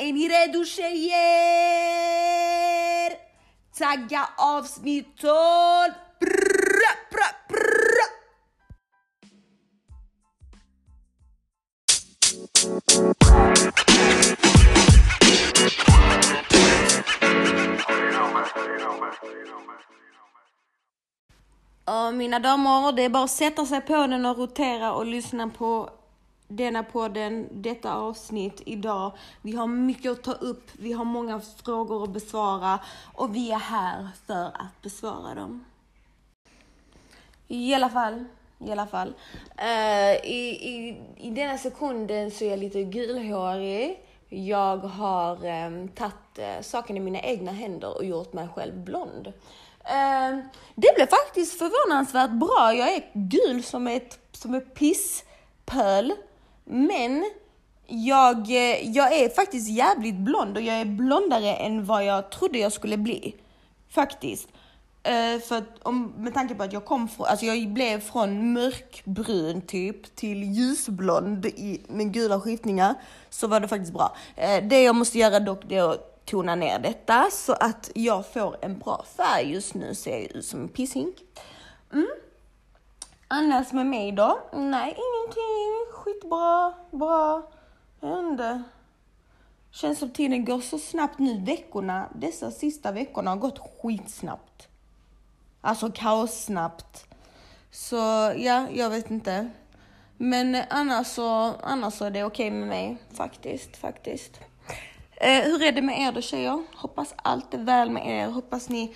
Är ni redo tjejer? Tagga avsnitt 12! Brra, brra, brra. Mina damer, det är bara att sätta sig på den och rotera och lyssna på denna podden, detta avsnitt idag. Vi har mycket att ta upp, vi har många frågor att besvara och vi är här för att besvara dem. I alla fall, i alla fall. Uh, i, i, I denna sekunden så är jag lite gulhårig. Jag har um, tagit uh, saken i mina egna händer och gjort mig själv blond. Uh, det blev faktiskt förvånansvärt bra. Jag är gul som ett, som ett pisspöl. Men jag, eh, jag är faktiskt jävligt blond och jag är blondare än vad jag trodde jag skulle bli. Faktiskt. Uh, för att, om, med tanke på att jag kom från, alltså jag blev från mörkbrun typ till ljusblond i, med gula skiftningar så var det faktiskt bra. Uh, det jag måste göra dock det är att tona ner detta så att jag får en bra färg. Just nu ser jag ut som en pisshink. Mm. Annars med mig då? Nej, ingenting. Skitbra, bra. Jag vet inte. Känns som tiden går så snabbt nu. Veckorna, dessa sista veckorna har gått skitsnabbt. Alltså kaossnabbt. Så ja, jag vet inte. Men annars så, annars så är det okej okay med mig. Faktiskt, faktiskt. Eh, hur är det med er då tjejer? Hoppas allt är väl med er. Hoppas ni,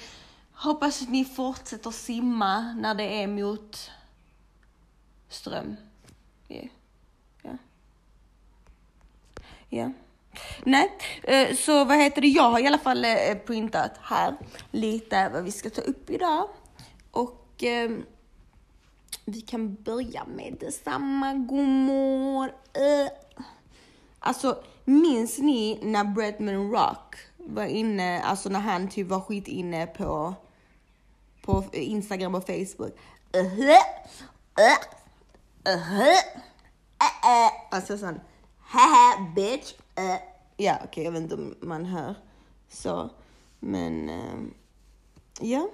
hoppas ni fortsätter simma när det är mot ström. Yeah. Ja. Ja. Nej, eh, så vad heter det? Jag har i alla fall eh, printat här lite vad vi ska ta upp idag. Och eh, vi kan börja med detsamma. Godmorgon! Eh. Alltså, minns ni när Bretman Rock var inne, alltså när han typ var skit inne på, på Instagram och Facebook? Eh, Uh. Uh-huh. Alltså sån, haha bitch. Uh. Ja, okej, okay, jag vet inte om man hör så, men uh, ja.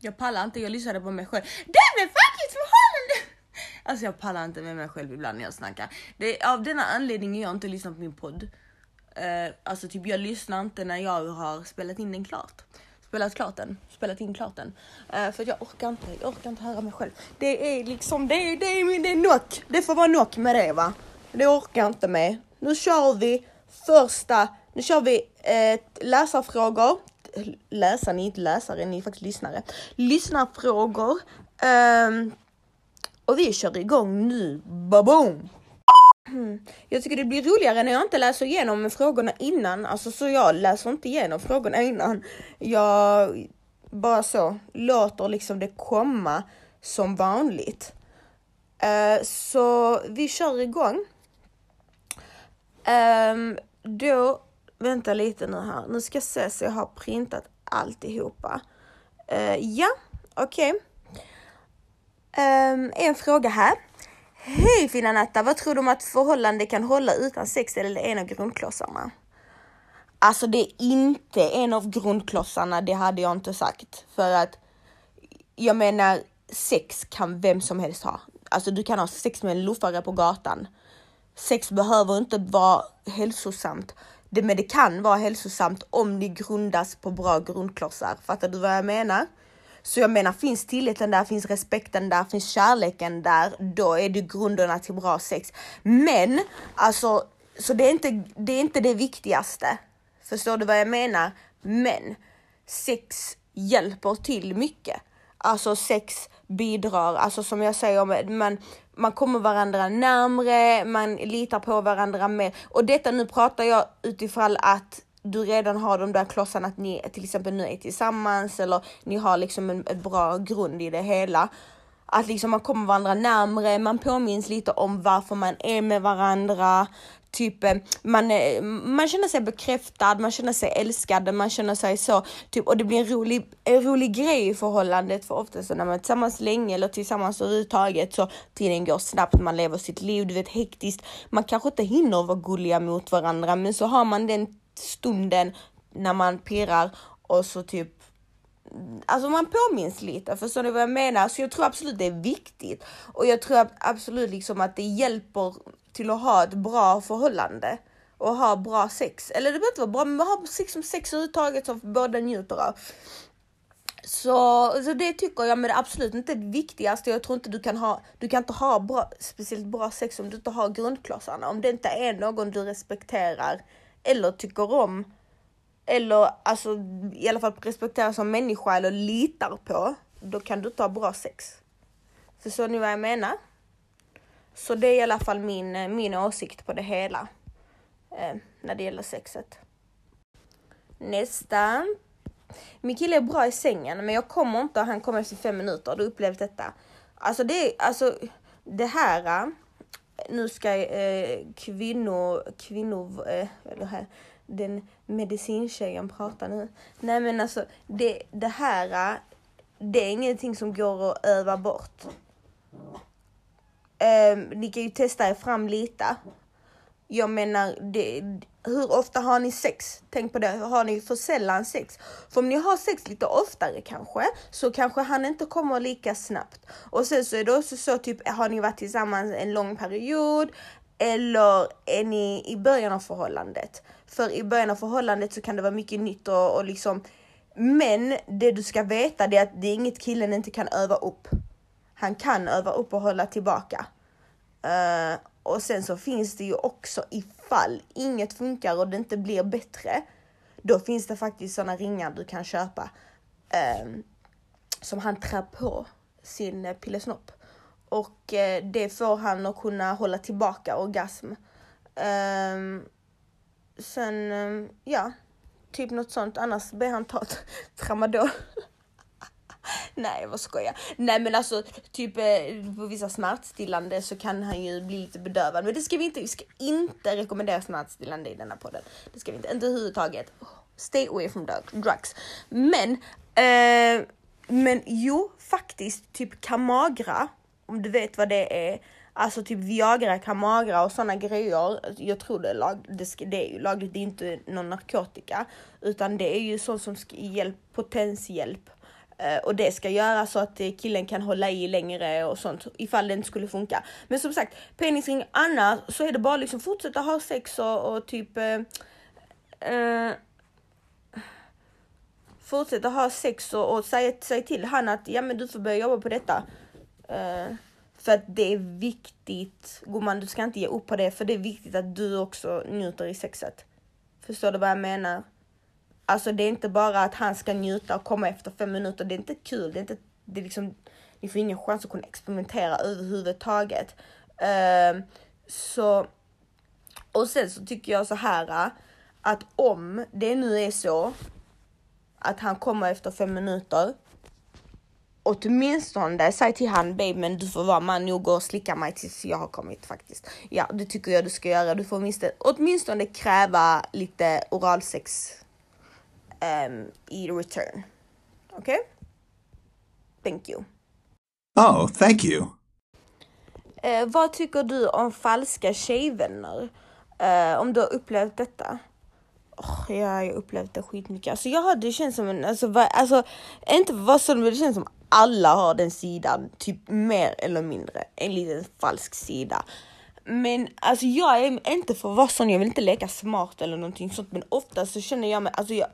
Jag pallar inte, jag lyssnade på mig själv. Det är faktiskt förhållande! Alltså jag pallar inte med mig själv ibland när jag snackar. Det är av denna anledningen jag inte lyssnar på min podd. Uh, alltså typ jag lyssnar inte när jag har spelat in den klart spelat klart den, spelat in klart den. Uh, för jag orkar inte, jag orkar inte höra mig själv. Det är liksom, det är, det är, det är nock. Det får vara nock med det va. Det orkar jag inte med. Nu kör vi första, nu kör vi eh, läsarfrågor. Läsare, ni är inte läsare, ni är faktiskt lyssnare. Lyssnarfrågor. Um, och vi kör igång nu. Baboom! Mm. Jag tycker det blir roligare när jag inte läser igenom frågorna innan. Alltså så jag läser inte igenom frågorna innan. Jag bara så låter liksom det komma som vanligt. Uh, så vi kör igång. Um, då, vänta lite nu här. Nu ska jag se så jag har printat alltihopa. Uh, ja, okej. Okay. Um, en fråga här. Hej fina Natta, vad tror du om att förhållande kan hålla utan sex eller en av grundklossarna? Alltså det är inte en av grundklossarna, det hade jag inte sagt. För att jag menar, sex kan vem som helst ha. Alltså du kan ha sex med en luffare på gatan. Sex behöver inte vara hälsosamt. Det, men det kan vara hälsosamt om det grundas på bra grundklossar. Fattar du vad jag menar? Så jag menar, finns tilliten där, finns respekten där, finns kärleken där, då är det grunderna till bra sex. Men alltså, så det är inte det, är inte det viktigaste. Förstår du vad jag menar? Men sex hjälper till mycket. Alltså sex bidrar, alltså som jag säger, man, man kommer varandra närmre, man litar på varandra mer. Och detta nu pratar jag utifrån att du redan har de där klossarna att ni till exempel nu är tillsammans eller ni har liksom en, en bra grund i det hela. att liksom man kommer varandra närmre, man påminns lite om varför man är med varandra. Typ eh, man, eh, man känner sig bekräftad, man känner sig älskad, man känner sig så. Typ, och det blir en rolig, en rolig grej i förhållandet för ofta så när man är tillsammans länge eller tillsammans överhuvudtaget så tiden går snabbt, man lever sitt liv, du vet hektiskt. Man kanske inte hinner vara gulliga mot varandra men så har man den stunden när man pirrar och så typ Alltså man påminns lite, förstår ni vad jag menar? Så jag tror absolut det är viktigt. Och jag tror absolut liksom att det hjälper till att ha ett bra förhållande och ha bra sex. Eller det behöver inte vara bra, men ha sex som sex överhuvudtaget som båda njuter av. Så, så det tycker jag, men det är absolut inte det viktigaste. Jag tror inte du kan ha, du kan inte ha bra, speciellt bra sex om du inte har grundklossarna. Om det inte är någon du respekterar eller tycker om. Eller alltså i alla fall respekterar som människa eller litar på. Då kan du inte ha bra sex. Förstår ni vad jag menar? Så det är i alla fall min, min åsikt på det hela. Eh, när det gäller sexet. Nästa. Min kille är bra i sängen men jag kommer inte och han kommer efter fem minuter. Du upplevt detta. Alltså det är alltså det här. Nu ska eh, kvinnor, kvinnor, eh, eller här, den medicintjejen prata nu. Nej men alltså det, det här. Det är ingenting som går att öva bort. Eh, ni kan ju testa er fram lite. Jag menar, det, hur ofta har ni sex? Tänk på det, har ni för sällan sex? För om ni har sex lite oftare kanske, så kanske han inte kommer lika snabbt. Och sen så är det också så, typ, har ni varit tillsammans en lång period? Eller är ni i början av förhållandet? För i början av förhållandet så kan det vara mycket nytt och, och liksom men det du ska veta det är att det är inget killen inte kan öva upp han kan öva upp och hålla tillbaka. Uh, och sen så finns det ju också ifall inget funkar och det inte blir bättre. Då finns det faktiskt sådana ringar du kan köpa eh, som han trär på sin eh, pillesnopp. Och eh, det får han att kunna hålla tillbaka orgasm. Uh, sen, ehm, ja, typ något sånt. Annars ber han ta tramadol. Nej vad skojar. Nej men alltså typ eh, på vissa smärtstillande så kan han ju bli lite bedövad. Men det ska vi inte, vi ska inte rekommendera smärtstillande i denna podden. Det ska vi inte, inte överhuvudtaget. Oh, stay away from drugs. Men, eh, men jo faktiskt typ Kamagra, om du vet vad det är. Alltså typ Viagra, Kamagra och sådana grejer. Jag tror det är, lag, det, ska, det är ju lagligt, det är inte någon narkotika. Utan det är ju sånt som ska hjälp, potenshjälp Eh, och det ska göra så att eh, killen kan hålla i längre och sånt ifall det inte skulle funka. Men som sagt, penisring annars så är det bara liksom fortsätta ha sex och, och typ eh, eh, fortsätta ha sex och, och säga, säga till han att ja men du får börja jobba på detta. Eh, för att det är viktigt, gumman du ska inte ge upp på det för det är viktigt att du också njuter i sexet. Förstår du vad jag menar? Alltså det är inte bara att han ska njuta och komma efter fem minuter. Det är inte kul. Det är inte, det är liksom, ni får ingen chans att kunna experimentera överhuvudtaget. Uh, så, och sen så tycker jag så här äh, att om det nu är så att han kommer efter fem minuter åtminstone säg till han babe men du får vara man nog och slicka mig tills jag har kommit faktiskt. Ja det tycker jag du ska göra. Du får åtminstone, åtminstone kräva lite oralsex um, i return. Okay? Thank you. Oh, thank you. Uh, vad tycker du om falska tjejvänner? Uh, om du har upplevt detta? Oh, ja, jag har upplevt det skitmycket. Alltså jag har, det känns som en, alltså, va, alltså inte vad som, det känns som alla har den sidan, typ mer eller mindre, en liten falsk sida. Men alltså jag är inte för vara sån, jag vill inte leka smart eller någonting sånt, men ofta så känner jag mig, alltså jag,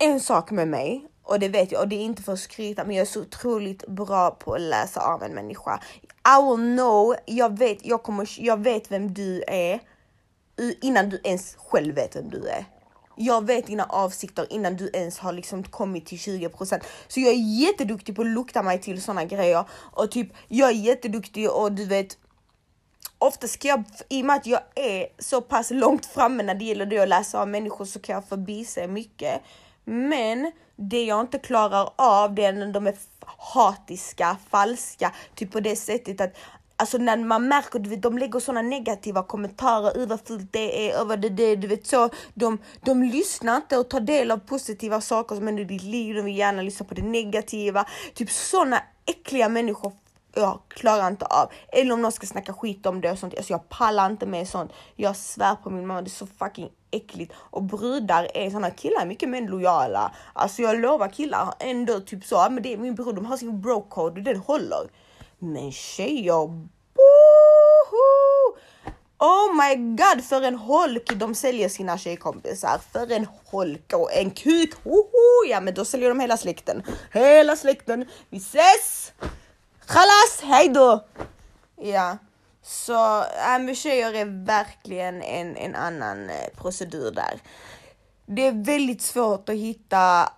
en sak med mig och det vet jag och det är inte för att skryta men jag är så otroligt bra på att läsa av en människa. I will know, jag vet, jag kommer, jag vet vem du är innan du ens själv vet vem du är. Jag vet dina avsikter innan du ens har liksom kommit till 20%. Så jag är jätteduktig på att lukta mig till sådana grejer och typ jag är jätteduktig och du vet ofta ska jag, i och med att jag är så pass långt framme när det gäller det att läsa av människor så kan jag förbise mycket. Men det jag inte klarar av det är när de är hatiska, falska, typ på det sättet att Alltså när man märker, du vet, de lägger sådana negativa kommentarer, över vad fult det är, över det, det, du vet så. De, de lyssnar inte och tar del av positiva saker som händer i ditt liv, de vill gärna lyssna på det negativa. Typ sådana äckliga människor jag klarar inte av. Eller om någon ska snacka skit om det och sånt. Alltså jag pallar inte med sånt. Jag svär på min mamma, det är så fucking äckligt. Och brudar är såna, killar är mycket mer lojala. Alltså jag lovar killar ändå typ så, men det är min bror, de har sin bro code och den håller. Men tjejer, boho! Oh my god, för en holk de säljer sina tjejkompisar. För en holk och en kuk, hoho! Ja men då säljer de hela släkten. Hela släkten. Vi ses! Chalas, hejdå! Ja, så äh, med tjejer är verkligen en, en annan eh, procedur där. Det är väldigt svårt att hitta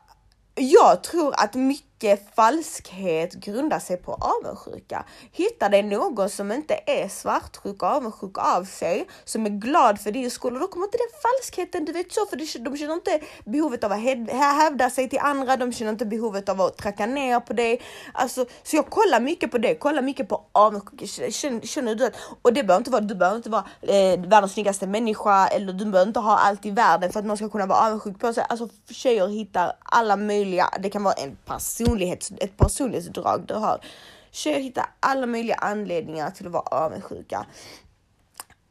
jag tror att mycket Eh, falskhet grundar sig på avundsjuka. Hittar det någon som inte är svartsjuk och avundsjuk av sig, som är glad för din skull, och då kommer inte den falskheten, du vet så, för de känner inte behovet av att hävda sig till andra, de känner inte behovet av att tracka ner på dig. Alltså, så jag kollar mycket på det, kollar mycket på avundsjuka. Känner, känner du att, och det behöver inte vara, du behöver inte vara eh, världens snyggaste människa, eller du behöver inte ha allt i världen för att någon ska kunna vara avundsjuk på sig. Alltså tjejer hittar alla möjliga det kan vara en personlighets, ett personlighetsdrag du har. Tjejer hittar alla möjliga anledningar till att vara avundsjuka.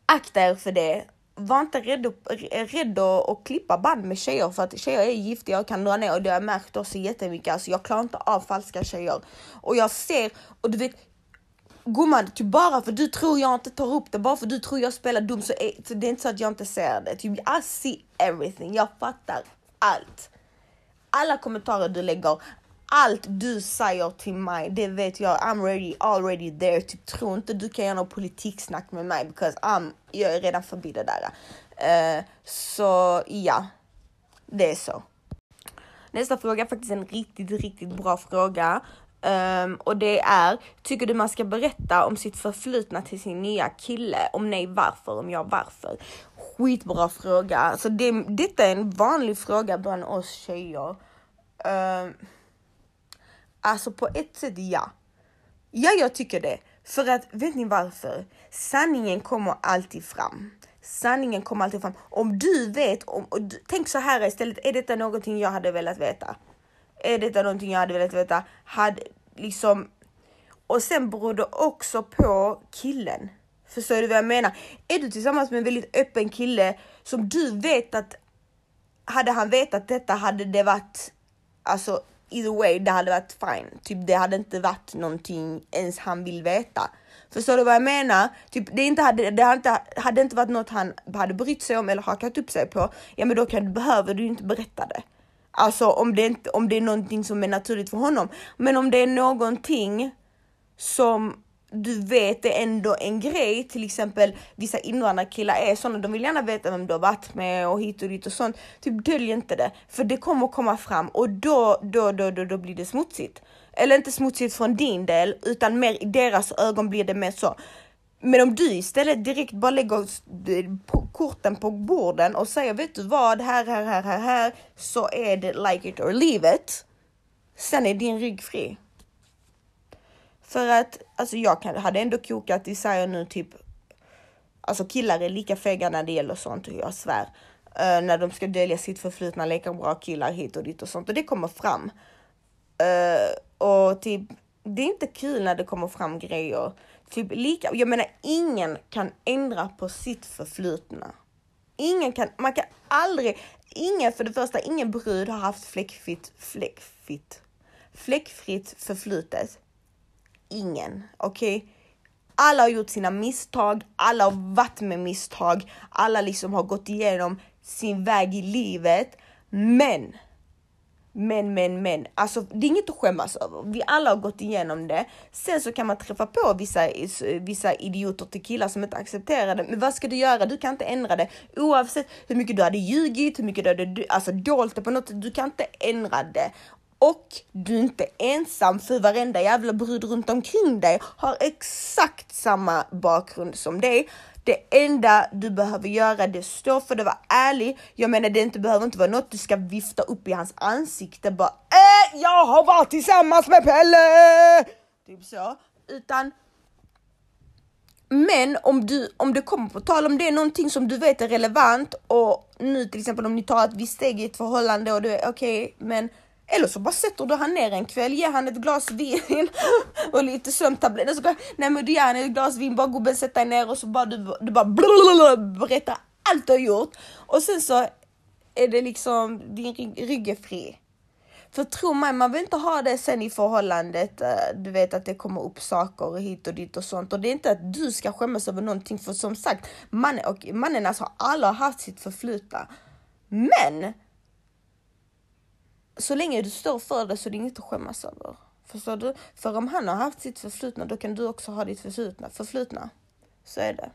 Akta er för det. Var inte rädd, rädd att klippa band med tjejer för att tjejer är giftiga och kan dra ner och det har jag märkt också jättemycket. Alltså jag klarar inte av falska tjejer. Och jag ser, och du vet, gumman, typ bara för du tror jag inte tar upp det, bara för du tror jag spelar dum så, är, så det är inte så att jag inte ser det. Typ, I see everything, jag fattar allt alla kommentarer du lägger, allt du säger till mig, det vet jag. I'm ready, already there. Typ, tro inte du kan göra något politiksnack med mig because I'm, jag är redan förbi det där. Uh, så ja, det är så. Nästa fråga är faktiskt en riktigt, riktigt bra fråga. Um, och det är, tycker du man ska berätta om sitt förflutna till sin nya kille? Om nej, varför? Om ja, varför? Skitbra fråga. Alltså det, detta är en vanlig fråga bland oss tjejer. Um, alltså på ett sätt ja. Ja, jag tycker det. För att, vet ni varför? Sanningen kommer alltid fram. Sanningen kommer alltid fram. Om du vet, om, tänk så här istället, är detta någonting jag hade velat veta? Är detta någonting jag hade velat veta? Hade liksom... Och sen beror det också på killen. Förstår du vad jag menar? Är du tillsammans med en väldigt öppen kille som du vet att hade han vetat detta hade det varit alltså either way, det hade varit fine. Typ det hade inte varit någonting ens han vill veta. Förstår du vad jag menar? Typ, det, inte hade, det hade, inte, hade inte varit något han hade brytt sig om eller hakat upp sig på, ja men då kan, behöver du inte berätta det. Alltså om det, inte, om det är någonting som är naturligt för honom. Men om det är någonting som du vet det är ändå en grej, till exempel vissa invandrarkillar är sådana, de vill gärna veta vem du har varit med och hit och dit och sånt. Typ dölj inte det, för det kommer komma fram och då, då, då, då, då blir det smutsigt. Eller inte smutsigt från din del, utan mer i deras ögon blir det mer så. Men om du istället direkt bara lägger korten på borden och säger vet du vad, här, här, här, här, här, så är det like it or leave it. Sen är din rygg fri. För att alltså jag kan, hade ändå kokat i säger nu typ, alltså killar är lika fega när det gäller sånt, och jag svär. Uh, när de ska dölja sitt förflutna, leka bra killar hit och dit och sånt och det kommer fram. Uh, och typ, det är inte kul när det kommer fram grejer. Typ lika, jag menar ingen kan ändra på sitt förflutna. Ingen kan, man kan aldrig, ingen för det första, ingen brud har haft fläckfritt, fläckfritt, fläckfritt förflutet ingen. Okej? Okay? Alla har gjort sina misstag, alla har varit med misstag, alla liksom har gått igenom sin väg i livet. Men, men, men, men, alltså det är inget att skämmas över. Vi alla har gått igenom det. Sen så kan man träffa på vissa, vissa idioter till killar som inte accepterar det. Men vad ska du göra? Du kan inte ändra det. Oavsett hur mycket du hade ljugit, hur mycket du hade alltså, dolt det på något sätt. Du kan inte ändra det och du är inte ensam för varenda jävla brud runt omkring dig har exakt samma bakgrund som dig. Det enda du behöver göra det står för det, Var ärlig. Jag menar det inte behöver inte vara något du ska vifta upp i hans ansikte bara äh, jag har varit tillsammans med Pelle! Typ så. Utan men om, du, om det kommer på tal, om det är någonting som du vet är relevant och nu till exempel om ni tar ett visst steg i ett förhållande och du är okej, okay, men eller så bara sätter du han ner en kväll, ger han ett glas vin och lite sömntabletter. Så, nej men du ger han ett glas vin, bara gubben sätt dig ner och så bara du, du bara berättar allt du har gjort. Och sen så är det liksom, din rygg är fri. För tro mig, man vill inte ha det sen i förhållandet. Eh, du vet att det kommer upp saker hit och dit och sånt. Och det är inte att du ska skämmas över någonting. För som sagt, mannen och mannen alltså alla har haft sitt förflutna. Men så länge du står för det så är det inget att skämmas över. Förstår du? För om han har haft sitt förflutna, då kan du också ha ditt förflutna. förflutna. Så är det.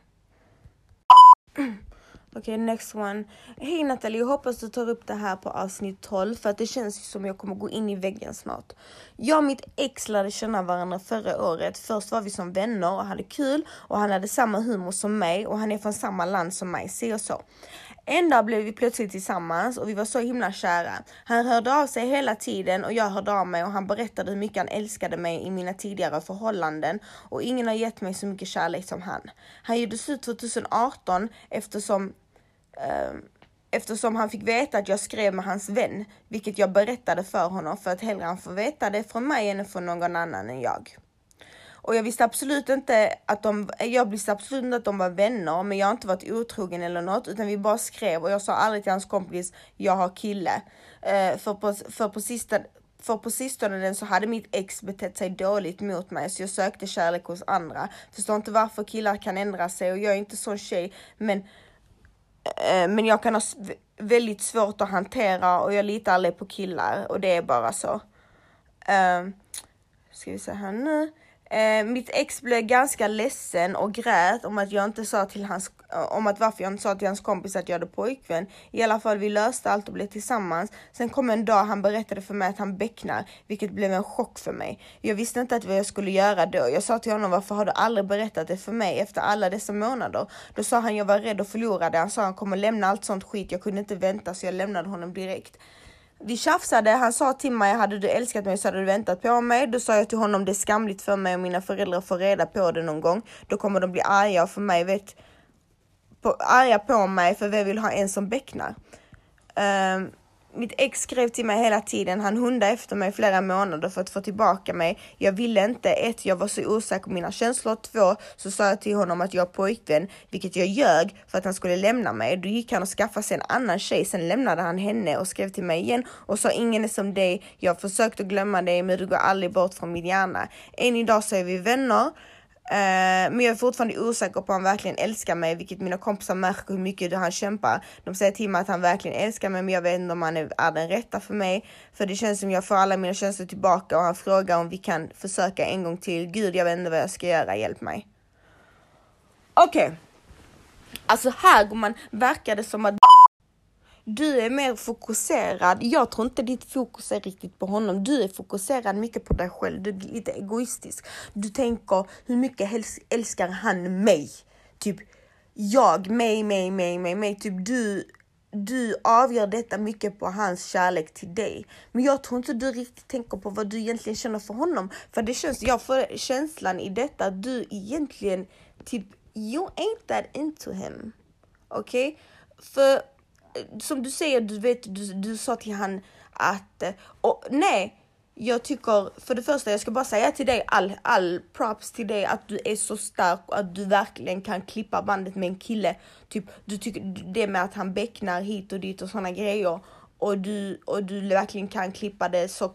Okej, okay, next one. Hej Nathalie, jag hoppas du tar upp det här på avsnitt 12 för att det känns som jag kommer gå in i väggen snart. Jag och mitt ex lärde känna varandra förra året. Först var vi som vänner och hade kul och han hade samma humor som mig och han är från samma land som mig, se och så. En dag blev vi plötsligt tillsammans och vi var så himla kära. Han hörde av sig hela tiden och jag hörde av mig och han berättade hur mycket han älskade mig i mina tidigare förhållanden och ingen har gett mig så mycket kärlek som han. Han gjorde slut 2018 eftersom eh, eftersom han fick veta att jag skrev med hans vän, vilket jag berättade för honom för att hellre han får veta det från mig än från någon annan än jag. Och jag visste absolut inte att de, jag visste absolut inte att de var vänner, men jag har inte varit otrogen eller något, utan vi bara skrev och jag sa aldrig till hans kompis, jag har kille. Uh, för, på, för, på sista, för på sistone så hade mitt ex betett sig dåligt mot mig så jag sökte kärlek hos andra. Förstår inte varför killar kan ändra sig och jag är inte sån tjej men, uh, men jag kan ha väldigt svårt att hantera och jag litar aldrig på killar och det är bara så. Uh, ska vi se här nu. Eh, mitt ex blev ganska ledsen och grät om att jag inte sa till hans, om att varför jag inte sa till hans kompis att jag hade pojkvän. I alla fall, vi löste allt och blev tillsammans. Sen kom en dag han berättade för mig att han becknar, vilket blev en chock för mig. Jag visste inte att vad jag skulle göra då. Jag sa till honom, varför har du aldrig berättat det för mig efter alla dessa månader? Då sa han, jag var rädd att förlora det. Han sa han kommer lämna allt sånt skit. Jag kunde inte vänta så jag lämnade honom direkt. Vi tjafsade, han sa till mig, hade du älskat mig så hade du väntat på mig. Då sa jag till honom, det är skamligt för mig och mina föräldrar får reda på det någon gång. Då kommer de bli arga för mig, vet, på, arga på mig för vi vill ha en som becknar. Um, mitt ex skrev till mig hela tiden. Han hundade efter mig flera månader för att få tillbaka mig. Jag ville inte. Ett, jag var så osäker på mina känslor. Två, så sa jag till honom att jag är pojkvän, vilket jag ljög för att han skulle lämna mig. Då gick han och skaffade sig en annan tjej. Sen lämnade han henne och skrev till mig igen och sa ingen är som dig. Jag har försökt att glömma dig, men du går aldrig bort från min hjärna. Än idag så är vi vänner. Eh, men jag är fortfarande osäker på om han verkligen älskar mig, vilket mina kompisar märker hur mycket han kämpar. De säger till mig att han verkligen älskar mig, men jag vet inte om han är, är den rätta för mig. För det känns som jag får alla mina känslor tillbaka och han frågar om vi kan försöka en gång till. Gud, jag vet inte vad jag ska göra, hjälp mig. Okej. Okay. Alltså här går man, verkar det som att du är mer fokuserad. Jag tror inte ditt fokus är riktigt på honom. Du är fokuserad mycket på dig själv. Du är lite egoistisk. Du tänker hur mycket älskar han mig? Typ jag, mig, mig, mig, mig, mig. Typ du, du avgör detta mycket på hans kärlek till dig. Men jag tror inte du riktigt tänker på vad du egentligen känner för honom. För det känns, jag får känslan i detta att du egentligen typ, you ain't that into him. Okej? Okay? För som du säger, du vet, du, du sa till han att, och nej, jag tycker för det första, jag ska bara säga till dig all, all props till dig att du är så stark och att du verkligen kan klippa bandet med en kille. Typ, du tycker det med att han becknar hit och dit och sådana grejer och du, och du verkligen kan klippa det så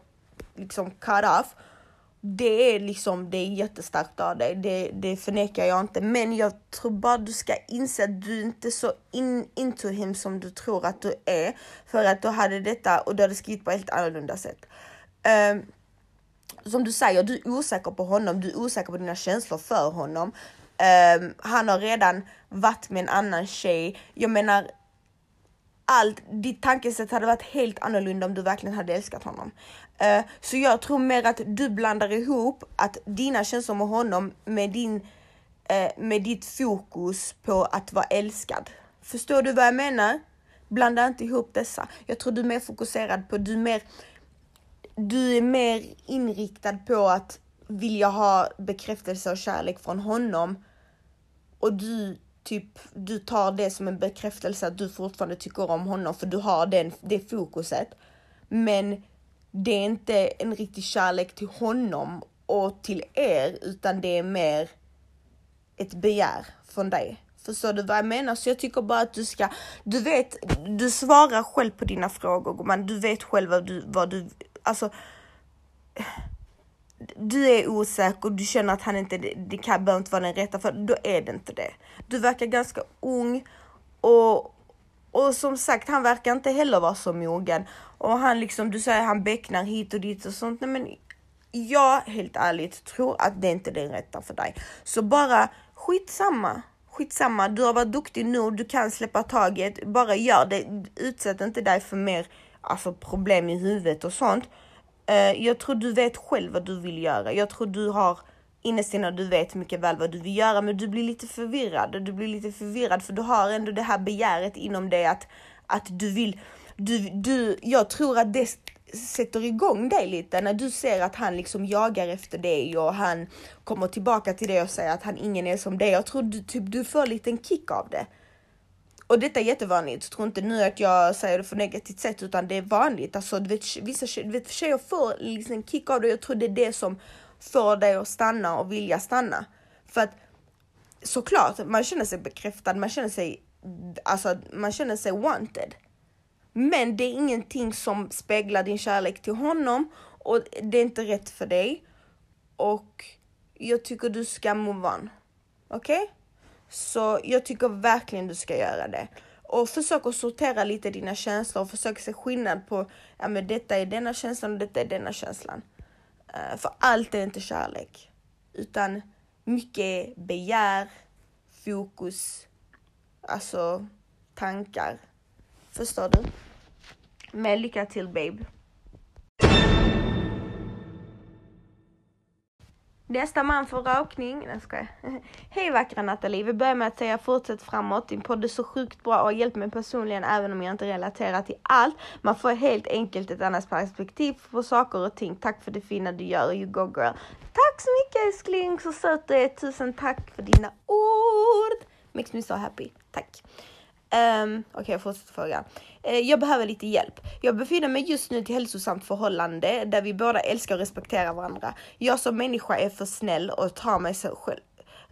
liksom cut off det är liksom, det är jättestarkt av dig, det, det förnekar jag inte. Men jag tror bara du ska inse att du inte är så in, into him som du tror att du är. För att du hade detta och du hade skrivit på ett helt annorlunda sätt. Um, som du säger, du är osäker på honom, du är osäker på dina känslor för honom. Um, han har redan varit med en annan tjej. Jag menar, allt, ditt tankesätt hade varit helt annorlunda om du verkligen hade älskat honom. Uh, så jag tror mer att du blandar ihop att dina känslor med honom med din uh, med ditt fokus på att vara älskad. Förstår du vad jag menar? Blanda inte ihop dessa. Jag tror du är mer fokuserad på, du är mer, du är mer inriktad på att vilja ha bekräftelse och kärlek från honom och du typ, du tar det som en bekräftelse att du fortfarande tycker om honom för du har den, det fokuset. Men det är inte en riktig kärlek till honom och till er utan det är mer ett begär från dig. Förstår du vad jag menar? Så jag tycker bara att du ska, du vet, du svarar själv på dina frågor gumman. Du vet själv vad du, vad du, alltså. Du är osäker och du känner att han inte, det kan behöver inte vara den rätta för då är det inte det. Du verkar ganska ung och, och som sagt, han verkar inte heller vara så mogen. Och han liksom, du säger han becknar hit och dit och sånt. Nej men jag helt ärligt tror att det inte är den rätta för dig. Så bara skitsamma skitsamma, du har varit duktig nu, du kan släppa taget, bara gör det. Utsätt inte dig för mer alltså, problem i huvudet och sånt. Uh, jag tror du vet själv vad du vill göra. Jag tror du har innerst inne du vet mycket väl vad du vill göra, men du blir lite förvirrad. Du blir lite förvirrad för du har ändå det här begäret inom dig att, att du vill. Du, du, jag tror att det sätter igång dig lite när du ser att han liksom jagar efter dig och han kommer tillbaka till dig och säger att han ingen är som dig. Jag tror du, typ, du får en liten kick av det. Och detta är jättevanligt. Tro inte nu att jag säger det på negativt sätt utan det är vanligt. Alltså, du vet, vissa du vet, tjejer får liksom en kick av det. Jag tror det är det som får dig att stanna och vilja stanna. För att såklart, man känner sig bekräftad, man känner sig, alltså, man känner sig wanted. Men det är ingenting som speglar din kärlek till honom och det är inte rätt för dig. Och jag tycker du ska move on. Okej? Okay? Så jag tycker verkligen du ska göra det. Och försök att sortera lite dina känslor och försök se skillnad på, ja men detta är denna känslan och detta är denna känslan. Eh, för allt är inte kärlek. Utan mycket begär, fokus, alltså tankar. Förstår du? Men lycka till babe. Nästa man får rakning. Nej, ska Hej vackra Nathalie. Vi börjar med att säga fortsätt framåt. Din podd är så sjukt bra och har hjälpt mig personligen även om jag inte relaterar till allt. Man får helt enkelt ett annat perspektiv på saker och ting. Tack för det fina du gör. You go girl. Tack så mycket älskling. Så söt du är. Tusen tack för dina ord. Makes me so happy. Tack. Um, Okej, okay, jag fortsätter fråga. Eh, jag behöver lite hjälp. Jag befinner mig just nu i ett hälsosamt förhållande där vi båda älskar och respekterar varandra. Jag som människa är för snäll och tar mig själv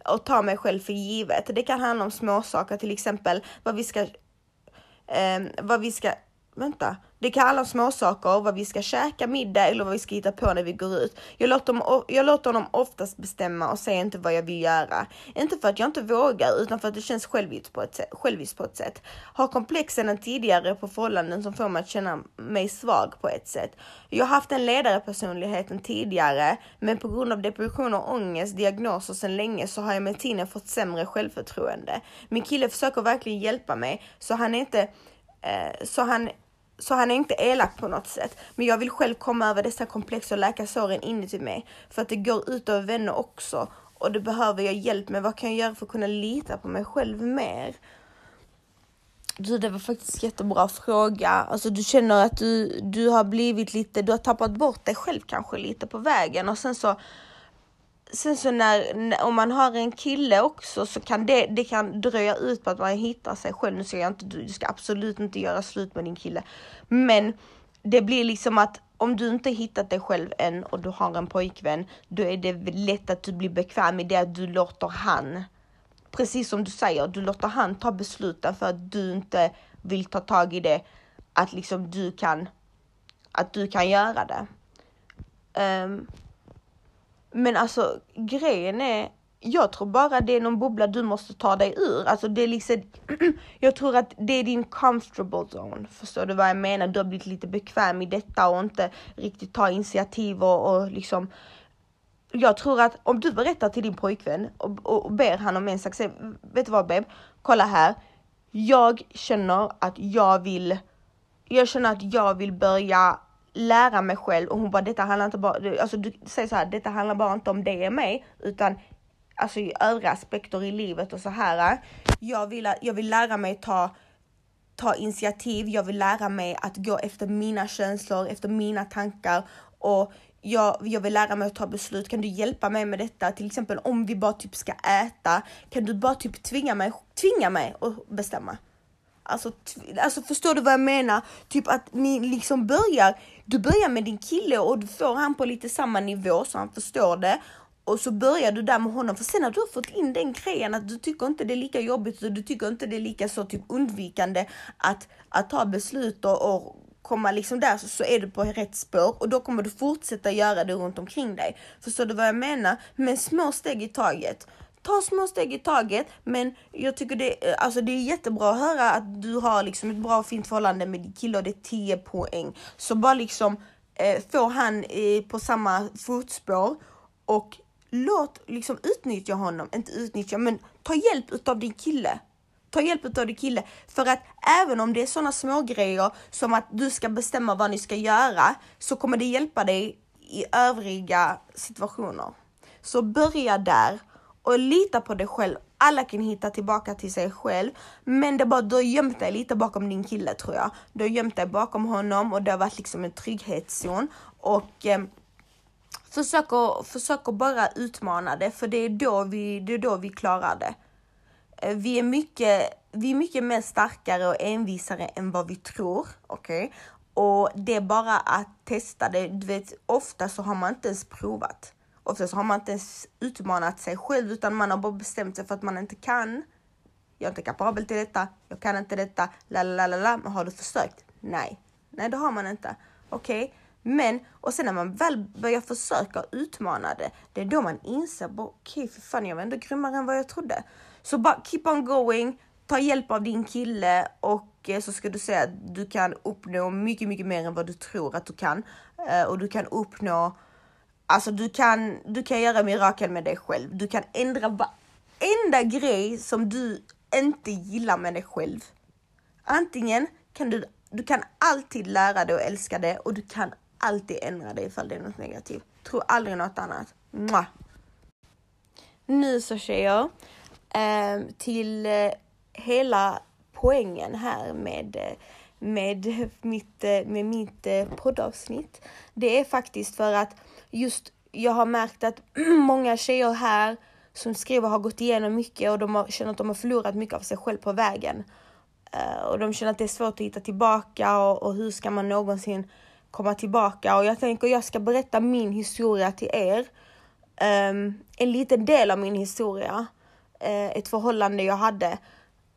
och tar mig själv för givet. Det kan handla om småsaker, till exempel vad vi ska, eh, vad vi ska, vänta, det kan alla småsaker, vad vi ska käka middag eller vad vi ska hitta på när vi går ut. Jag låter, jag låter honom oftast bestämma och säger inte vad jag vill göra. Inte för att jag inte vågar utan för att det känns själviskt på ett sätt. Själviskt på ett sätt. Har komplexen än tidigare på förhållanden som får mig att känna mig svag på ett sätt. Jag har haft en ledarpersonligheten tidigare men på grund av depression och ångest, diagnoser sedan länge så har jag med tiden fått sämre självförtroende. Min kille försöker verkligen hjälpa mig så han är inte Eh, så han så han är inte elak på något sätt. Men jag vill själv komma över dessa komplex och läka såren inuti mig. För att det går ut över vänner också. Och det behöver jag hjälp med. Vad kan jag göra för att kunna lita på mig själv mer? Du, det var faktiskt jättebra fråga. Alltså du känner att du, du har blivit lite, du har tappat bort dig själv kanske lite på vägen och sen så sen så när, om man har en kille också så kan det, det kan dröja ut på att man hittar sig själv. Nu säger jag inte, du ska absolut inte göra slut med din kille. Men det blir liksom att om du inte hittat dig själv än och du har en pojkvän, då är det lätt att du blir bekväm i det att du låter han, precis som du säger, du låter han ta besluten för att du inte vill ta tag i det, att liksom du kan, att du kan göra det. Um, men alltså grejen är, jag tror bara det är någon bubbla du måste ta dig ur. Alltså det är liksom, jag tror att det är din comfortable zone. Förstår du vad jag menar? Du har blivit lite bekväm i detta och inte riktigt ta initiativ och, och liksom jag tror att om du berättar till din pojkvän och, och, och ber han om en sak, säg, vet du vad babe, kolla här, jag känner att jag vill, jag känner att jag vill börja lära mig själv och hon bara detta handlar inte bara, alltså du säger så här, detta handlar bara inte om det och mig utan alltså i övriga aspekter i livet och så här. Jag vill, jag vill lära mig ta ta initiativ, jag vill lära mig att gå efter mina känslor, efter mina tankar och jag, jag vill lära mig att ta beslut. Kan du hjälpa mig med detta? Till exempel om vi bara typ ska äta, kan du bara typ tvinga mig, tvinga mig att bestämma? Alltså, alltså förstår du vad jag menar? Typ att ni liksom börjar, du börjar med din kille och du får han på lite samma nivå så han förstår det och så börjar du där med honom. För sen när du har fått in den grejen att du tycker inte det är lika jobbigt och du tycker inte det är lika så typ undvikande att, att ta beslut och, och komma liksom där så, så är du på rätt spår och då kommer du fortsätta göra det runt omkring dig. Förstår du vad jag menar? Men små steg i taget. Ta små steg i taget, men jag tycker det, eh, alltså det är jättebra att höra att du har liksom ett bra och fint förhållande med din kille och det är 10 poäng. Så bara liksom eh, få han eh, på samma fotspår och låt liksom utnyttja honom, inte utnyttja, men ta hjälp utav din kille. Ta hjälp av din kille. För att även om det är sådana små grejer som att du ska bestämma vad ni ska göra så kommer det hjälpa dig i övriga situationer. Så börja där och lita på dig själv. Alla kan hitta tillbaka till sig själv, men det är bara du har gömt dig lite bakom din kille tror jag. Du har gömt dig bakom honom och det har varit liksom en trygghetszon och eh, försöker, försöker bara utmana det, för det är då vi, det är då vi klarar det. Eh, vi är mycket, vi är mycket mer starkare och envisare än vad vi tror, okej? Okay? Och det är bara att testa det. Du vet, ofta så har man inte ens provat. Ofta så har man inte ens utmanat sig själv, utan man har bara bestämt sig för att man inte kan. Jag är inte kapabel till detta, jag kan inte detta, la la la la. Men har du försökt? Nej, nej det har man inte. Okej, okay? Men, och sen när man väl börjar försöka utmana det, det är då man inser, okej okay, för fan jag var ändå grymmare än vad jag trodde. Så bara keep on going, ta hjälp av din kille och eh, så ska du se att du kan uppnå mycket, mycket mer än vad du tror att du kan. Eh, och du kan uppnå, alltså du kan, du kan göra mirakel med dig själv. Du kan ändra varenda grej som du inte gillar med dig själv. Antingen kan du, du kan alltid lära dig att älska det och du kan alltid ändra dig ifall det är något negativt. Tro aldrig något annat. Mwah. Nu så tjejer, eh, till eh, hela poängen här med, eh, med mitt, eh, med mitt eh, poddavsnitt. Det är faktiskt för att just jag har märkt att många tjejer här som skriver har gått igenom mycket och de har, känner att de har förlorat mycket av sig själv på vägen. Uh, och de känner att det är svårt att hitta tillbaka och, och hur ska man någonsin komma tillbaka och jag tänker jag ska berätta min historia till er. Um, en liten del av min historia, uh, ett förhållande jag hade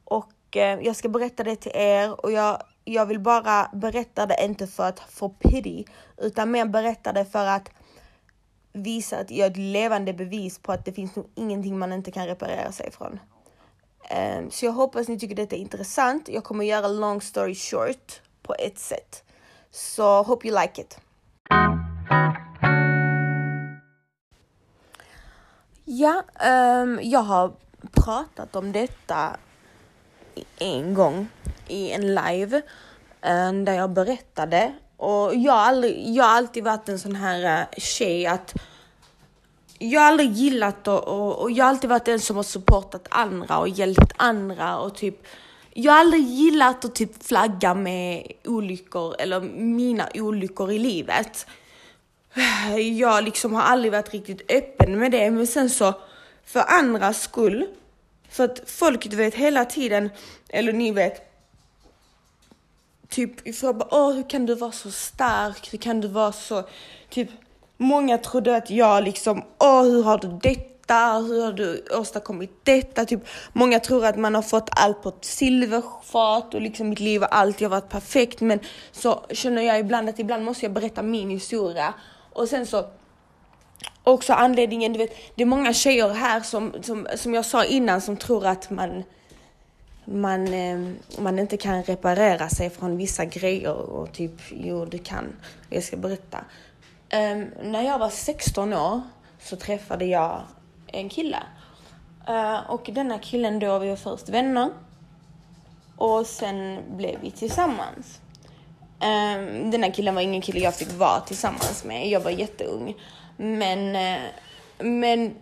och uh, jag ska berätta det till er och jag, jag vill bara berätta det inte för att få pity utan mer berätta det för att visa att jag är ett levande bevis på att det finns nog ingenting man inte kan reparera sig ifrån. Um, ehm, så jag hoppas ni tycker detta är intressant. Jag kommer göra long story short på ett sätt. So hope you like it. Ja, um, jag har pratat om detta en gång i en live eh, där jag berättade och jag har, aldrig, jag har alltid varit en sån här eh, tjej att jag har aldrig gillat och, och, och jag har alltid varit den som har supportat andra och hjälpt andra och typ jag har aldrig gillat att typ flagga med olyckor eller mina olyckor i livet. Jag liksom har aldrig varit riktigt öppen med det, men sen så för andras skull, för att folk du vet hela tiden, eller ni vet, typ frågade åh hur kan du vara så stark, hur kan du vara så, typ många trodde att jag liksom, åh hur har du detta? detta? Hur har du åstadkommit detta? Typ, många tror att man har fått allt på ett silverfat och liksom mitt liv har alltid varit perfekt. Men så känner jag ibland att ibland måste jag berätta min historia. Och sen så också anledningen, du vet, det är många tjejer här som, som, som jag sa innan som tror att man man, eh, man inte kan reparera sig från vissa grejer och typ, jo du kan. Jag ska berätta. Um, när jag var 16 år så träffade jag en kille. Uh, och denna killen då, vi var först vänner. Och sen blev vi tillsammans. Um, den här killen var ingen kille jag fick vara tillsammans med. Jag var jätteung. Men, uh, men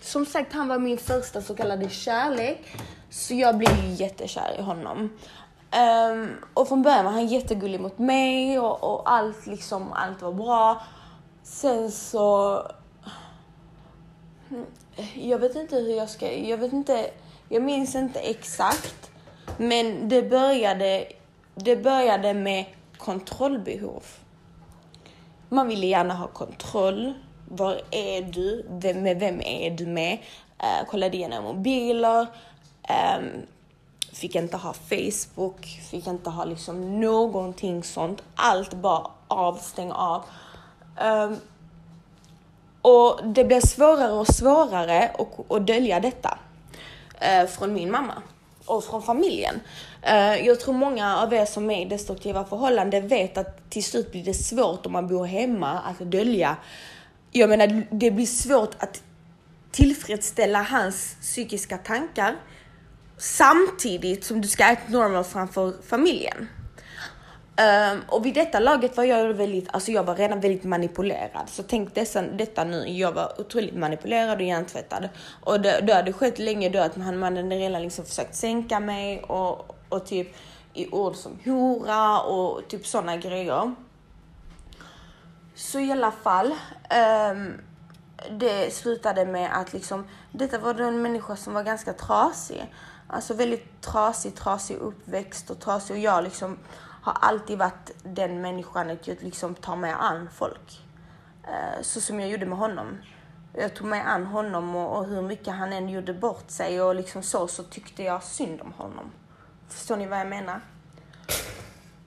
som sagt, han var min första så kallade kärlek. Så jag blev jättekär i honom. Um, och från början var han jättegullig mot mig och, och, allt liksom, allt var bra. Sen så... Hm, jag vet inte hur jag ska... Jag vet inte... Jag minns inte exakt. Men det började, det började med kontrollbehov. Man ville gärna ha kontroll. Var är du? Vem, med vem är du med? Eh, uh, kollade igenom mobiler. Um, fick inte ha Facebook, fick inte ha liksom någonting sånt. Allt bara av, stäng av. Um, och det blev svårare och svårare att dölja detta uh, från min mamma och från familjen. Uh, jag tror många av er som är i destruktiva förhållanden vet att till slut blir det svårt om man bor hemma att dölja. Jag menar, det blir svårt att tillfredsställa hans psykiska tankar samtidigt som du ska äta normal framför familjen. Um, och vid detta laget var jag väldigt, alltså jag var redan väldigt manipulerad. Så tänk dessa, detta nu, jag var otroligt manipulerad och hjärntvättad. Och det, det hade skett länge då att man, man hade redan liksom försökt sänka mig och, och typ i ord som hora och typ sådana grejer. Så i alla fall, um, det slutade med att liksom, detta var då en människa som var ganska trasig. Alltså väldigt trasig, trasig uppväxt och trasig och jag liksom har alltid varit den människan att jag liksom tar mig an folk. Eh, så som jag gjorde med honom. Jag tog mig an honom och, och hur mycket han än gjorde bort sig och liksom så, så tyckte jag synd om honom. Förstår ni vad jag menar?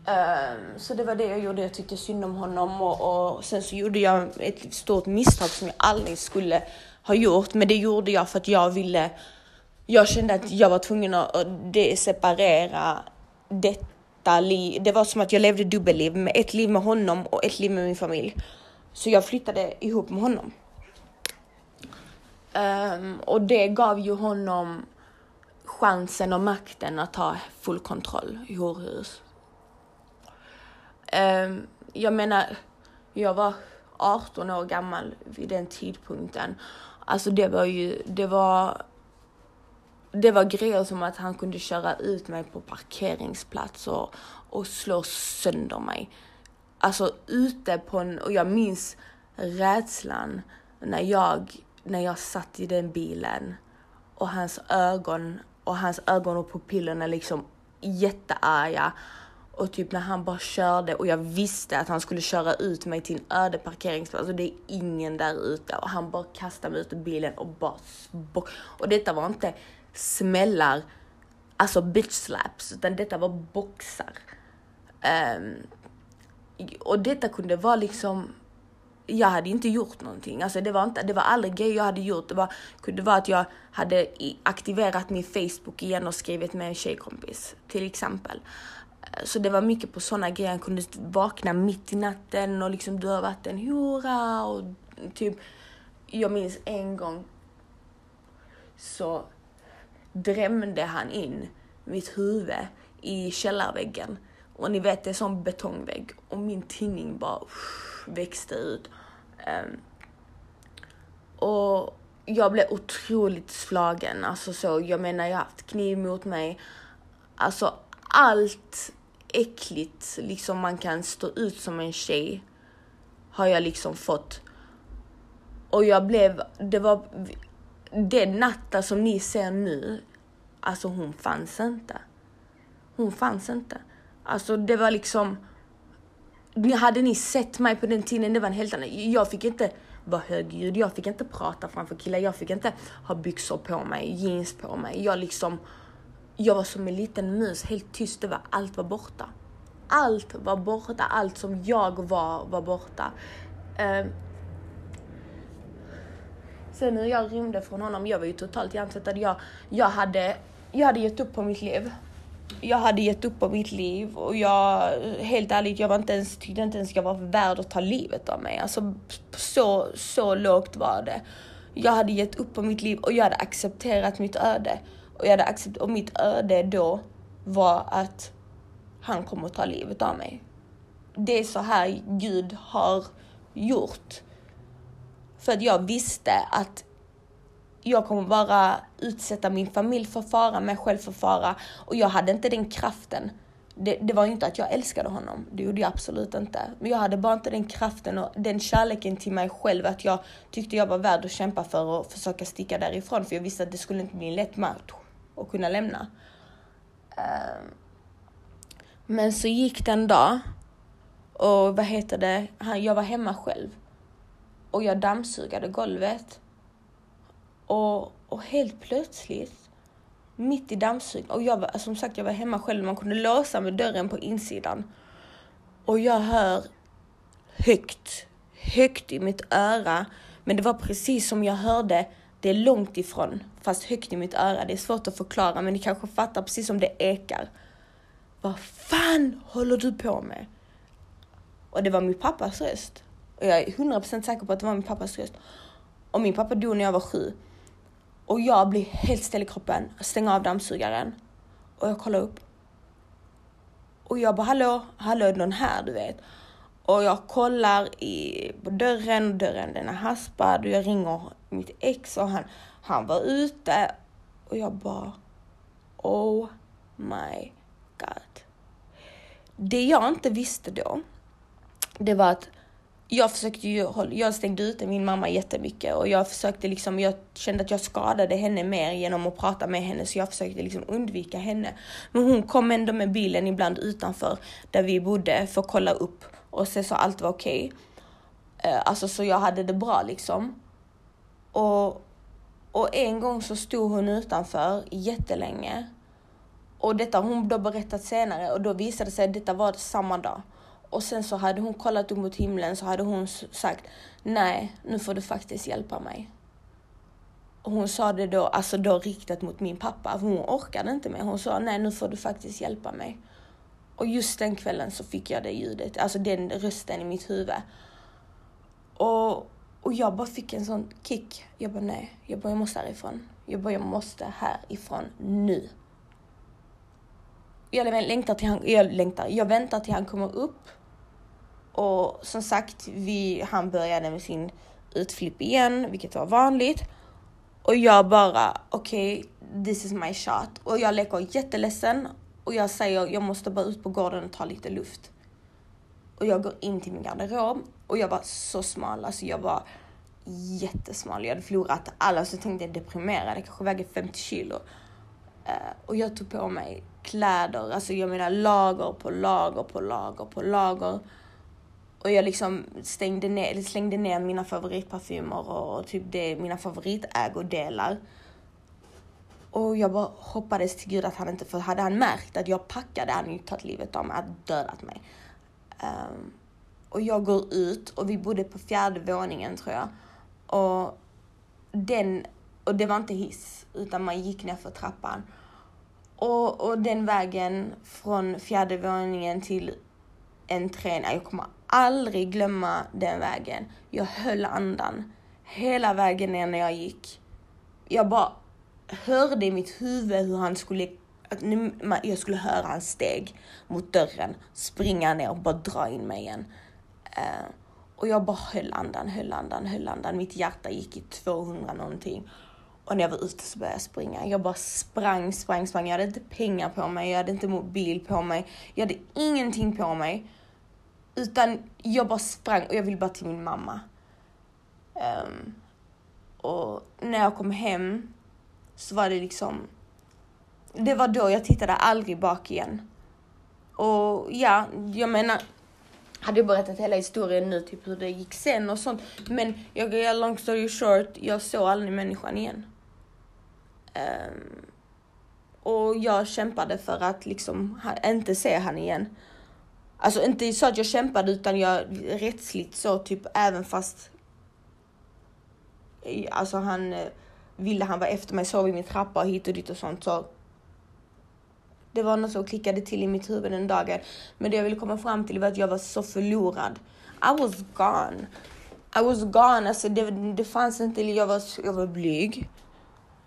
Um, så det var det jag gjorde. Jag tyckte synd om honom och, och, sen så gjorde jag ett stort misstag som jag aldrig skulle ha gjort. Men det gjorde jag för att jag ville jag kände att jag var tvungen att separera detta liv. Det var som att jag levde dubbelliv med ett liv med honom och ett liv med min familj. Så jag flyttade ihop med honom. Um, och det gav ju honom chansen och makten att ta full kontroll i horhus. Ehm, jag menar, jag var 18 år gammal vid den tidpunkten. Alltså det var ju, det var det var grejer som att han kunde köra ut mig på parkeringsplatser och, och slå sönder mig. Alltså ute på en, och jag minns rädslan när jag, när jag satt i den bilen och hans ögon och hans ögon och pupillerna liksom jättearga. Och typ när han bara körde och jag visste att han skulle köra ut mig till en öde parkeringsplats och det är ingen där ute och han bara kastade mig ut ur bilen och bara och detta var inte smällar, alltså bitch slaps, utan detta var boxar. Um, och detta kunde vara liksom, jag hade inte gjort någonting. Alltså det var, inte, det var aldrig grejer jag hade gjort. Det var, kunde vara att jag hade aktiverat min Facebook igen och skrivit med en tjejkompis, till exempel. Så det var mycket på sådana grejer. Han kunde vakna mitt i natten och liksom du har varit en hora och typ, jag minns en gång så drämde han in mitt huvud i källarväggen. Och ni vet, det är sån betongvägg. Och min tinning bara uff, växte ut. Um, och jag blev otroligt slagen. Alltså så, jag menar, jag har haft kniv mot mig. Alltså allt äckligt liksom man kan stå ut som en tjej har jag liksom fått. Och jag blev, det var, den natten som ni ser nu, alltså hon fanns inte. Hon fanns inte. Alltså det var liksom, hade ni sett mig på den tiden, det var en helt annan, jag fick inte vara högljudd, jag fick inte prata framför killar, jag fick inte ha byxor på mig, jeans på mig. Jag liksom, jag var som en liten mus, helt tyst, det var, allt var borta. Allt var borta, allt som jag var, var borta. Uh, Sen när jag rymde från honom, jag var ju totalt hjärntvättad. Jag, jag, hade, jag hade gett upp på mitt liv. Jag hade gett upp på mitt liv och jag, helt ärligt, jag var inte ens, tyckte inte ens jag var värd att ta livet av mig. Alltså så, så lågt var det. Jag hade gett upp på mitt liv och jag hade accepterat mitt öde. Och jag hade accept och mitt öde då var att han kommer att ta livet av mig. Det är så här Gud har gjort. För att jag visste att jag kommer bara utsätta min familj för fara, mig själv för fara. Och jag hade inte den kraften. Det, det var inte att jag älskade honom, det gjorde jag absolut inte. Men jag hade bara inte den kraften och den kärleken till mig själv att jag tyckte jag var värd att kämpa för och försöka sticka därifrån. För jag visste att det skulle inte bli en lätt match och kunna lämna. Ehm, men så gick det en dag och vad heter det, jag var hemma själv. Och jag dammsugade golvet. Och, och helt plötsligt, mitt i dammsugningen, och jag var, som sagt jag var hemma själv, man kunde låsa med dörren på insidan. Och jag hör högt, högt i mitt öra, men det var precis som jag hörde det är långt ifrån, fast högt i mitt öra. Det är svårt att förklara, men ni kanske fattar precis som det ekar. Vad fan håller du på med? Och det var min pappas röst. Och jag är 100% säker på att det var min pappas röst. Och min pappa dog när jag var sju. Och jag blir helt ställd i kroppen, stänger av dammsugaren. Och jag kollar upp. Och jag bara hallå, hallå är det någon här du vet? Och jag kollar i, på dörren dörren den är haspad och jag ringer mitt ex och han, han var ute. Och jag bara oh my god. Det jag inte visste då, det var att jag försökte ju, jag stängde ute min mamma jättemycket och jag försökte liksom, jag kände att jag skadade henne mer genom att prata med henne så jag försökte liksom undvika henne. Men hon kom ändå med bilen ibland utanför där vi bodde för att kolla upp och se så allt var okej. Okay. Alltså så jag hade det bra liksom. Och, och en gång så stod hon utanför jättelänge. Och detta har hon då berättat senare och då visade det sig att detta var samma dag. Och sen så hade hon kollat upp mot himlen så hade hon sagt nej, nu får du faktiskt hjälpa mig. Och hon sa det då, alltså då riktat mot min pappa, för hon orkade inte mer. Hon sa nej, nu får du faktiskt hjälpa mig. Och just den kvällen så fick jag det ljudet, alltså den rösten i mitt huvud. Och, och jag bara fick en sån kick. Jag bara nej, jag bara jag måste härifrån. Jag bara jag måste härifrån nu. Jag längtar till han, jag längtar, jag väntar till han kommer upp och som sagt, vi, han började med sin utflipp igen, vilket var vanligt. Och jag bara, okej, okay, this is my shot. Och jag leker jätteledsen och jag säger, jag måste bara ut på gården och ta lite luft. Och jag går in till min garderob och jag var så smal, alltså jag var jättesmal. Jag hade förlorat alla, så jag tänkte jag deprimerad, jag kanske väger 50 kilo. Uh, och jag tog på mig kläder, alltså jag menar lager på lager på lager på lager. Och jag liksom stängde ner, slängde ner mina favoritparfymer och typ det, mina favoritägodelar. Och jag bara hoppades till gud att han inte, för hade han märkt att jag packade hade han ju tagit livet av mig, dödat mig. Um, och jag går ut och vi bodde på fjärde våningen tror jag. Och den, och det var inte hiss, utan man gick ner för trappan. Och, och den vägen från fjärde våningen till entrén, jag kommer aldrig glömma den vägen. Jag höll andan hela vägen ner när jag gick. Jag bara hörde i mitt huvud hur han skulle, att jag skulle höra hans steg mot dörren, springa ner och bara dra in mig igen. Uh, och jag bara höll andan, höll andan, höll andan. Mitt hjärta gick i 200 någonting. Och när jag var ute så började jag springa. Jag bara sprang, sprang, sprang. Jag hade inte pengar på mig, jag hade inte mobil på mig. Jag hade ingenting på mig. Utan jag bara sprang och jag ville bara till min mamma. Um, och när jag kom hem så var det liksom, det var då jag tittade aldrig bak igen. Och ja, jag menar, hade jag berättat hela historien nu, typ hur det gick sen och sånt. Men jag gör long story short, jag såg aldrig människan igen. Um, och jag kämpade för att liksom inte se han igen. Alltså inte så att jag kämpade utan jag rättsligt så typ även fast Alltså han eh, ville han var efter mig, sov i min trappa och hit och dit och sånt så det var något som klickade till i mitt huvud den dagen. Men det jag ville komma fram till var att jag var så förlorad. I was gone. I was gone. Alltså det, det fanns inte, jag var, jag var blyg.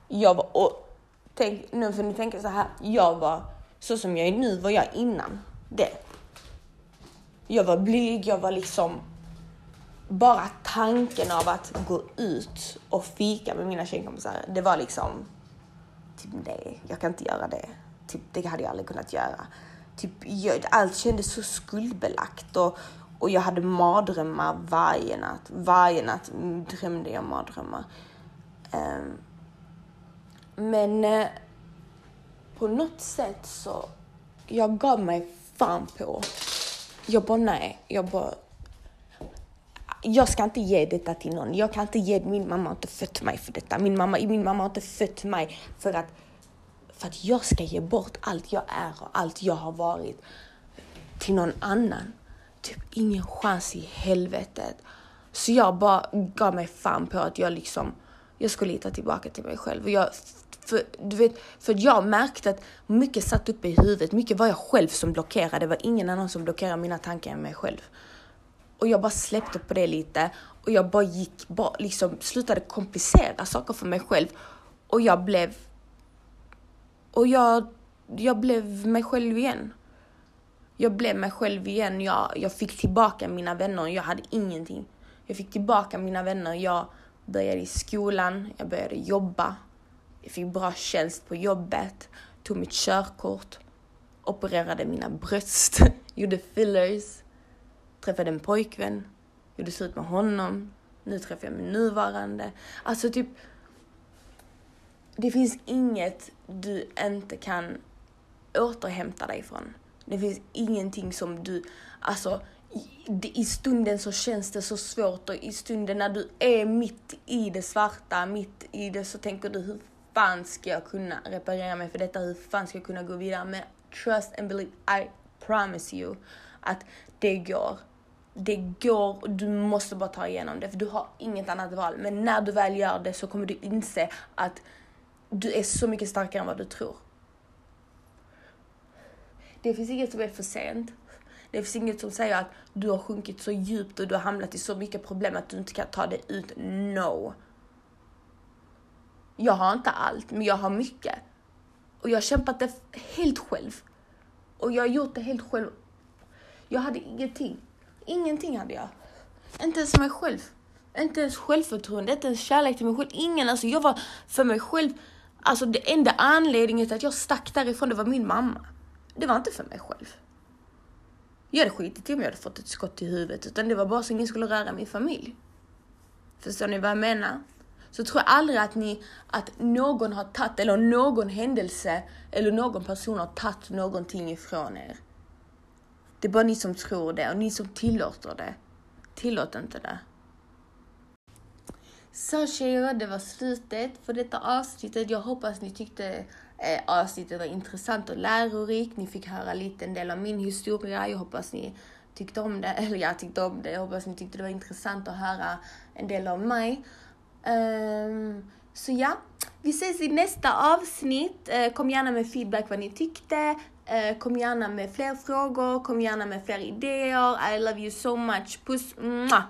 Jag var, och tänk, nu får ni tänka så här, jag var Så som jag är nu var jag innan det. Jag var blyg, jag var liksom bara tanken av att gå ut och fika med mina tjejkompisar, det var liksom typ nej, jag kan inte göra det. Typ, det hade jag aldrig kunnat göra. Typ, jag, allt kändes så skuldbelagt och, och jag hade mardrömmar varje natt. Varje natt drömde jag mardrömmar. Um, men eh, på något sätt så, jag gav mig fan på. Jag bara nej, jag bara jag ska inte ge detta till någon. Jag kan inte ge, min mamma har inte fött mig för detta. Min mamma, min mamma har inte fött mig för att, för att jag ska ge bort allt jag är och allt jag har varit till någon annan. Typ ingen chans i helvetet. Så jag bara gav mig fan på att jag liksom, jag skulle hitta tillbaka till mig själv. Och jag, för, du vet, för jag märkte att mycket satt uppe i huvudet, mycket var jag själv som blockerade. Det var ingen annan som blockerade mina tankar än mig själv. Och jag bara släppte på det lite och jag bara gick, bara liksom slutade komplicera saker för mig själv. Och jag blev... Och jag, jag blev mig själv igen. Jag blev mig själv igen. Jag, jag fick tillbaka mina vänner. Jag hade ingenting. Jag fick tillbaka mina vänner. Jag började i skolan. Jag började jobba. Jag fick bra tjänst på jobbet. Tog mitt körkort. Opererade mina bröst. Gjorde fillers träffade en pojkvän, gjorde slut med honom, nu träffar jag min nuvarande. Alltså typ, det finns inget du inte kan återhämta dig från. Det finns ingenting som du, alltså i stunden så känns det så svårt och i stunden när du är mitt i det svarta, mitt i det så tänker du hur fan ska jag kunna reparera mig för detta? Hur fan ska jag kunna gå vidare? Men trust and believe, I promise you att det går det går, och du måste bara ta igenom det för du har inget annat val. Men när du väl gör det så kommer du inse att du är så mycket starkare än vad du tror. Det finns inget som är för sent. Det finns inget som säger att du har sjunkit så djupt och du har hamnat i så mycket problem att du inte kan ta dig ut. No. Jag har inte allt, men jag har mycket. Och jag har kämpat det helt själv. Och jag har gjort det helt själv. Jag hade ingenting. Ingenting hade jag. Inte ens mig själv. Inte ens självförtroende, inte ens kärlek till mig själv. Ingen, alltså jag var för mig själv. Alltså det enda anledningen till att jag stack därifrån, det var min mamma. Det var inte för mig själv. Jag hade skitit i om jag hade fått ett skott i huvudet, utan det var bara så ingen skulle röra min familj. Förstår ni vad jag menar? Så tror jag aldrig att ni, att någon har tagit, eller någon händelse, eller någon person har tagit någonting ifrån er. Det är bara ni som tror det och ni som tillåter det. Tillåt inte det. Så tjejer, det var slutet för detta avsnittet. Jag hoppas ni tyckte eh, avsnittet var intressant och lärorikt. Ni fick höra lite en del av min historia. Jag hoppas ni tyckte om det, eller jag tyckte om det. Jag hoppas ni tyckte det var intressant att höra en del av mig. Um, så ja, vi ses i nästa avsnitt. Uh, kom gärna med feedback vad ni tyckte. Uh, kom gärna med fler frågor, kom gärna med fler idéer. I love you so much. Puss! Mwah!